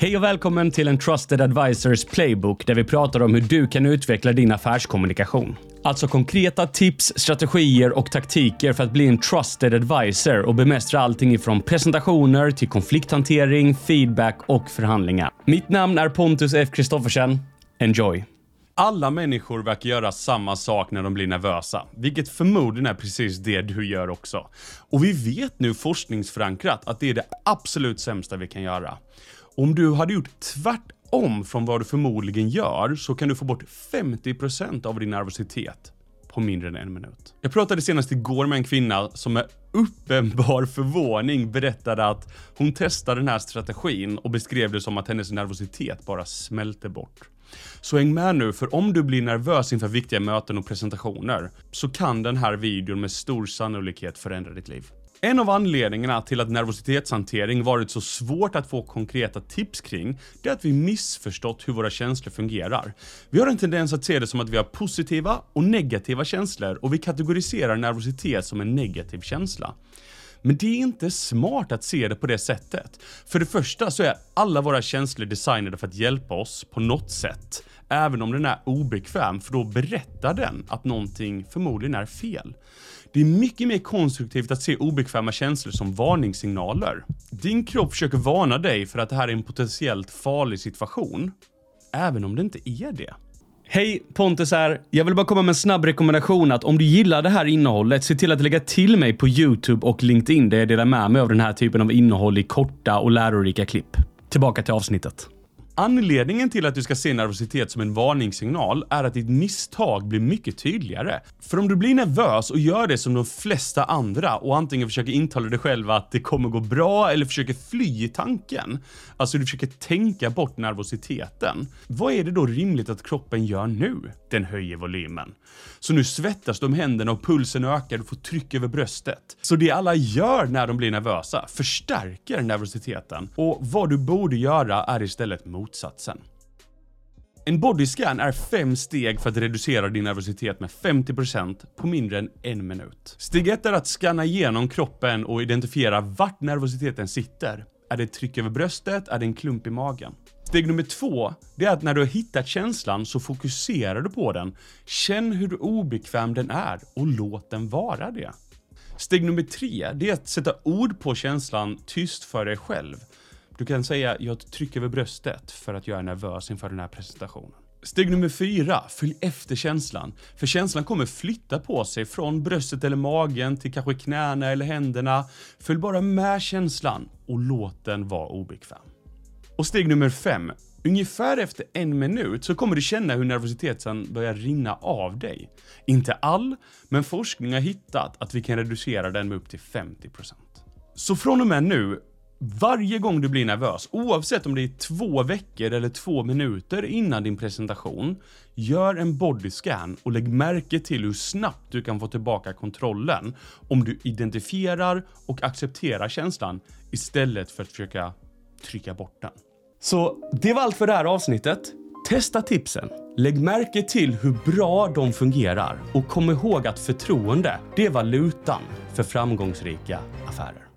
Hej och välkommen till en Trusted Advisors Playbook där vi pratar om hur du kan utveckla din affärskommunikation. Alltså konkreta tips, strategier och taktiker för att bli en trusted advisor och bemästra allting ifrån presentationer till konflikthantering, feedback och förhandlingar. Mitt namn är Pontus F. Kristoffersen. Enjoy! Alla människor verkar göra samma sak när de blir nervösa, vilket förmodligen är precis det du gör också. Och vi vet nu forskningsförankrat att det är det absolut sämsta vi kan göra. Om du hade gjort tvärtom från vad du förmodligen gör så kan du få bort 50% av din nervositet på mindre än en minut. Jag pratade senast igår med en kvinna som med uppenbar förvåning berättade att hon testade den här strategin och beskrev det som att hennes nervositet bara smälte bort. Så häng med nu, för om du blir nervös inför viktiga möten och presentationer så kan den här videon med stor sannolikhet förändra ditt liv. En av anledningarna till att nervositetshantering varit så svårt att få konkreta tips kring, det är att vi missförstått hur våra känslor fungerar. Vi har en tendens att se det som att vi har positiva och negativa känslor och vi kategoriserar nervositet som en negativ känsla. Men det är inte smart att se det på det sättet. För det första så är alla våra känslor designade för att hjälpa oss på något sätt. Även om den är obekväm, för då berättar den att någonting förmodligen är fel. Det är mycket mer konstruktivt att se obekväma känslor som varningssignaler. Din kropp försöker varna dig för att det här är en potentiellt farlig situation, även om det inte är det. Hej, Pontus här. Jag vill bara komma med en snabb rekommendation att om du gillar det här innehållet, se till att lägga till mig på YouTube och LinkedIn där jag delar med mig av den här typen av innehåll i korta och lärorika klipp. Tillbaka till avsnittet. Anledningen till att du ska se nervositet som en varningssignal är att ditt misstag blir mycket tydligare. För om du blir nervös och gör det som de flesta andra och antingen försöker intala dig själv att det kommer gå bra eller försöker fly i tanken, alltså du försöker tänka bort nervositeten. Vad är det då rimligt att kroppen gör nu? Den höjer volymen. Så nu svettas du om händerna och pulsen ökar, du får tryck över bröstet. Så det alla gör när de blir nervösa förstärker nervositeten och vad du borde göra är istället motsatsen. En bodyscan är fem steg för att reducera din nervositet med 50% på mindre än en minut. Steg 1 är att scanna igenom kroppen och identifiera vart nervositeten sitter. Är det ett tryck över bröstet? Är det en klump i magen? Steg nummer två, det är att när du har hittat känslan så fokuserar du på den. Känn hur obekväm den är och låt den vara det. Steg nummer tre, det är att sätta ord på känslan tyst för dig själv. Du kan säga “jag trycker över bröstet” för att jag är nervös inför den här presentationen. Steg nummer fyra, följ efter känslan. För känslan kommer flytta på sig från bröstet eller magen till kanske knäna eller händerna. Följ bara med känslan och låt den vara obekväm. Och steg nummer fem. Ungefär efter en minut så kommer du känna hur nervositeten börjar rinna av dig. Inte all, men forskning har hittat att vi kan reducera den med upp till 50%. Så från och med nu, varje gång du blir nervös, oavsett om det är två veckor eller två minuter innan din presentation, gör en bodyscan och lägg märke till hur snabbt du kan få tillbaka kontrollen om du identifierar och accepterar känslan istället för att försöka trycka bort den. Så det var allt för det här avsnittet. Testa tipsen. Lägg märke till hur bra de fungerar och kom ihåg att förtroende, det är valutan för framgångsrika affärer.